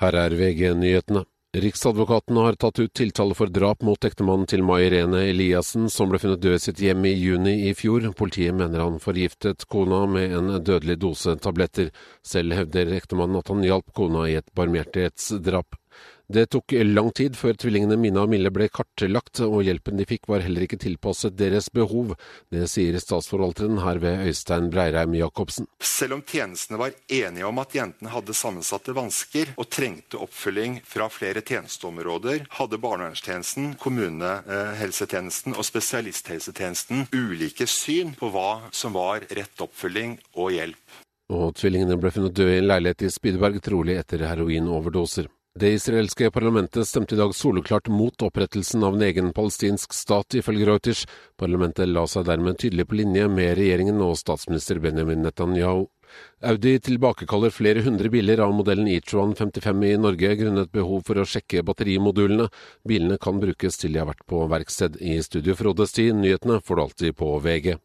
Her er VG-nyhetene. Riksadvokaten har tatt ut tiltale for drap mot ektemannen til Mai Irene Eliassen, som ble funnet død i sitt hjem i juni i fjor. Politiet mener han forgiftet kona med en dødelig dose tabletter. Selv hevder ektemannen at han hjalp kona i et barmhjertighetsdrap. Det tok lang tid før tvillingene Mina og Mille ble kartlagt, og hjelpen de fikk var heller ikke tilpasset deres behov. Det sier statsforvalteren her ved Øystein Breirheim Jacobsen. Selv om tjenestene var enige om at jentene hadde sammensatte vansker og trengte oppfølging fra flere tjenesteområder, hadde barnevernstjenesten, kommunehelsetjenesten og spesialisthelsetjenesten ulike syn på hva som var rett oppfølging og hjelp. Og tvillingene ble funnet døde i en leilighet i Spydeberg, trolig etter heroinoverdoser. Det israelske parlamentet stemte i dag soleklart mot opprettelsen av en egen palestinsk stat, ifølge Reuters. Parlamentet la seg dermed tydelig på linje med regjeringen og statsminister Benjamin Netanyahu. Audi tilbakekaller flere hundre biler av modellen e-tron 55 i Norge grunnet behov for å sjekke batterimodulene. Bilene kan brukes til de har vært på verksted. I studio Frode Sti, nyhetene får du alltid på VG.